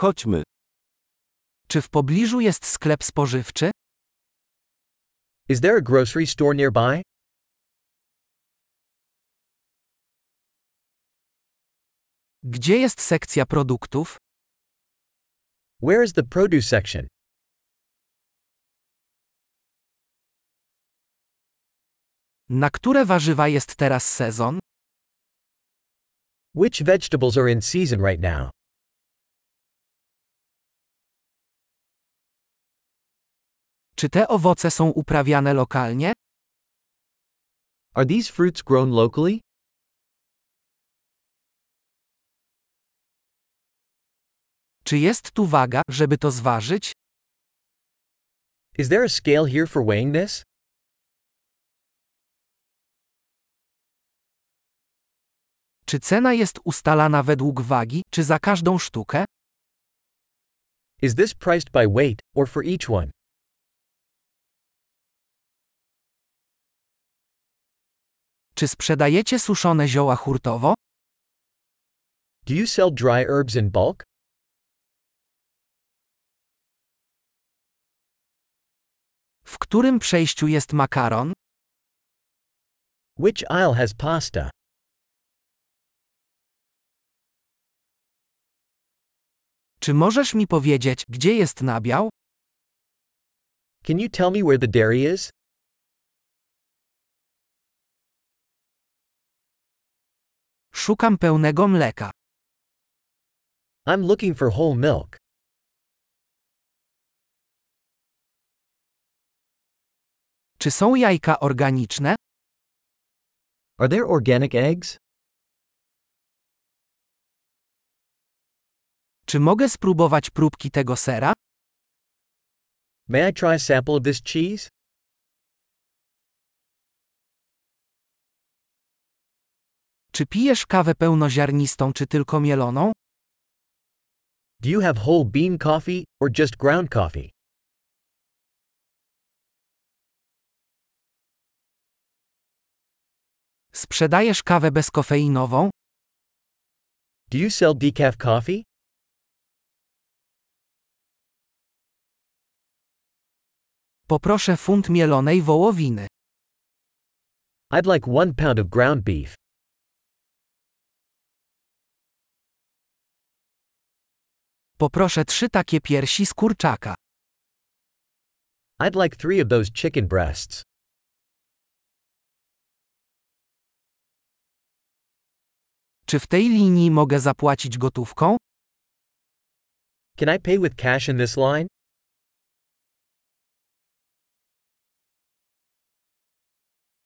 Chodźmy. Czy w pobliżu jest sklep spożywczy? Is there a grocery store nearby? Gdzie jest sekcja produktów? Where is the produce section? Na które warzywa jest teraz sezon? Which vegetables are in season right now? Czy te owoce są uprawiane lokalnie? Are these fruits grown locally? Czy jest tu waga, żeby to zważyć? Is there a scale here for weighing this? Czy cena jest ustalana według wagi, czy za każdą sztukę? Is this priced by weight, or for each one? Czy sprzedajecie suszone zioła hurtowo? Do you sell dry herbs in bulk? W którym przejściu jest makaron? Which aisle has pasta? Czy możesz mi powiedzieć, gdzie jest nabiał? Can you tell me where the dairy is? Szukam pełnego mleka. I'm looking for whole milk. Czy są jajka organiczne? Are there organic eggs? Czy mogę spróbować próbki tego sera? May I try a sample of this cheese? Czy pijesz kawę pełnoziarnistą czy tylko mieloną? Do you have whole bean coffee, or just ground coffee? Sprzedajesz kawę bezkofeinową? Do you sell decaf coffee? Poproszę funt mielonej wołowiny. I'd like one pound of ground beef. Poproszę trzy takie piersi z kurczaka. I'd like three of those chicken breasts. Czy w tej linii mogę zapłacić gotówką? Can I pay with cash in this line?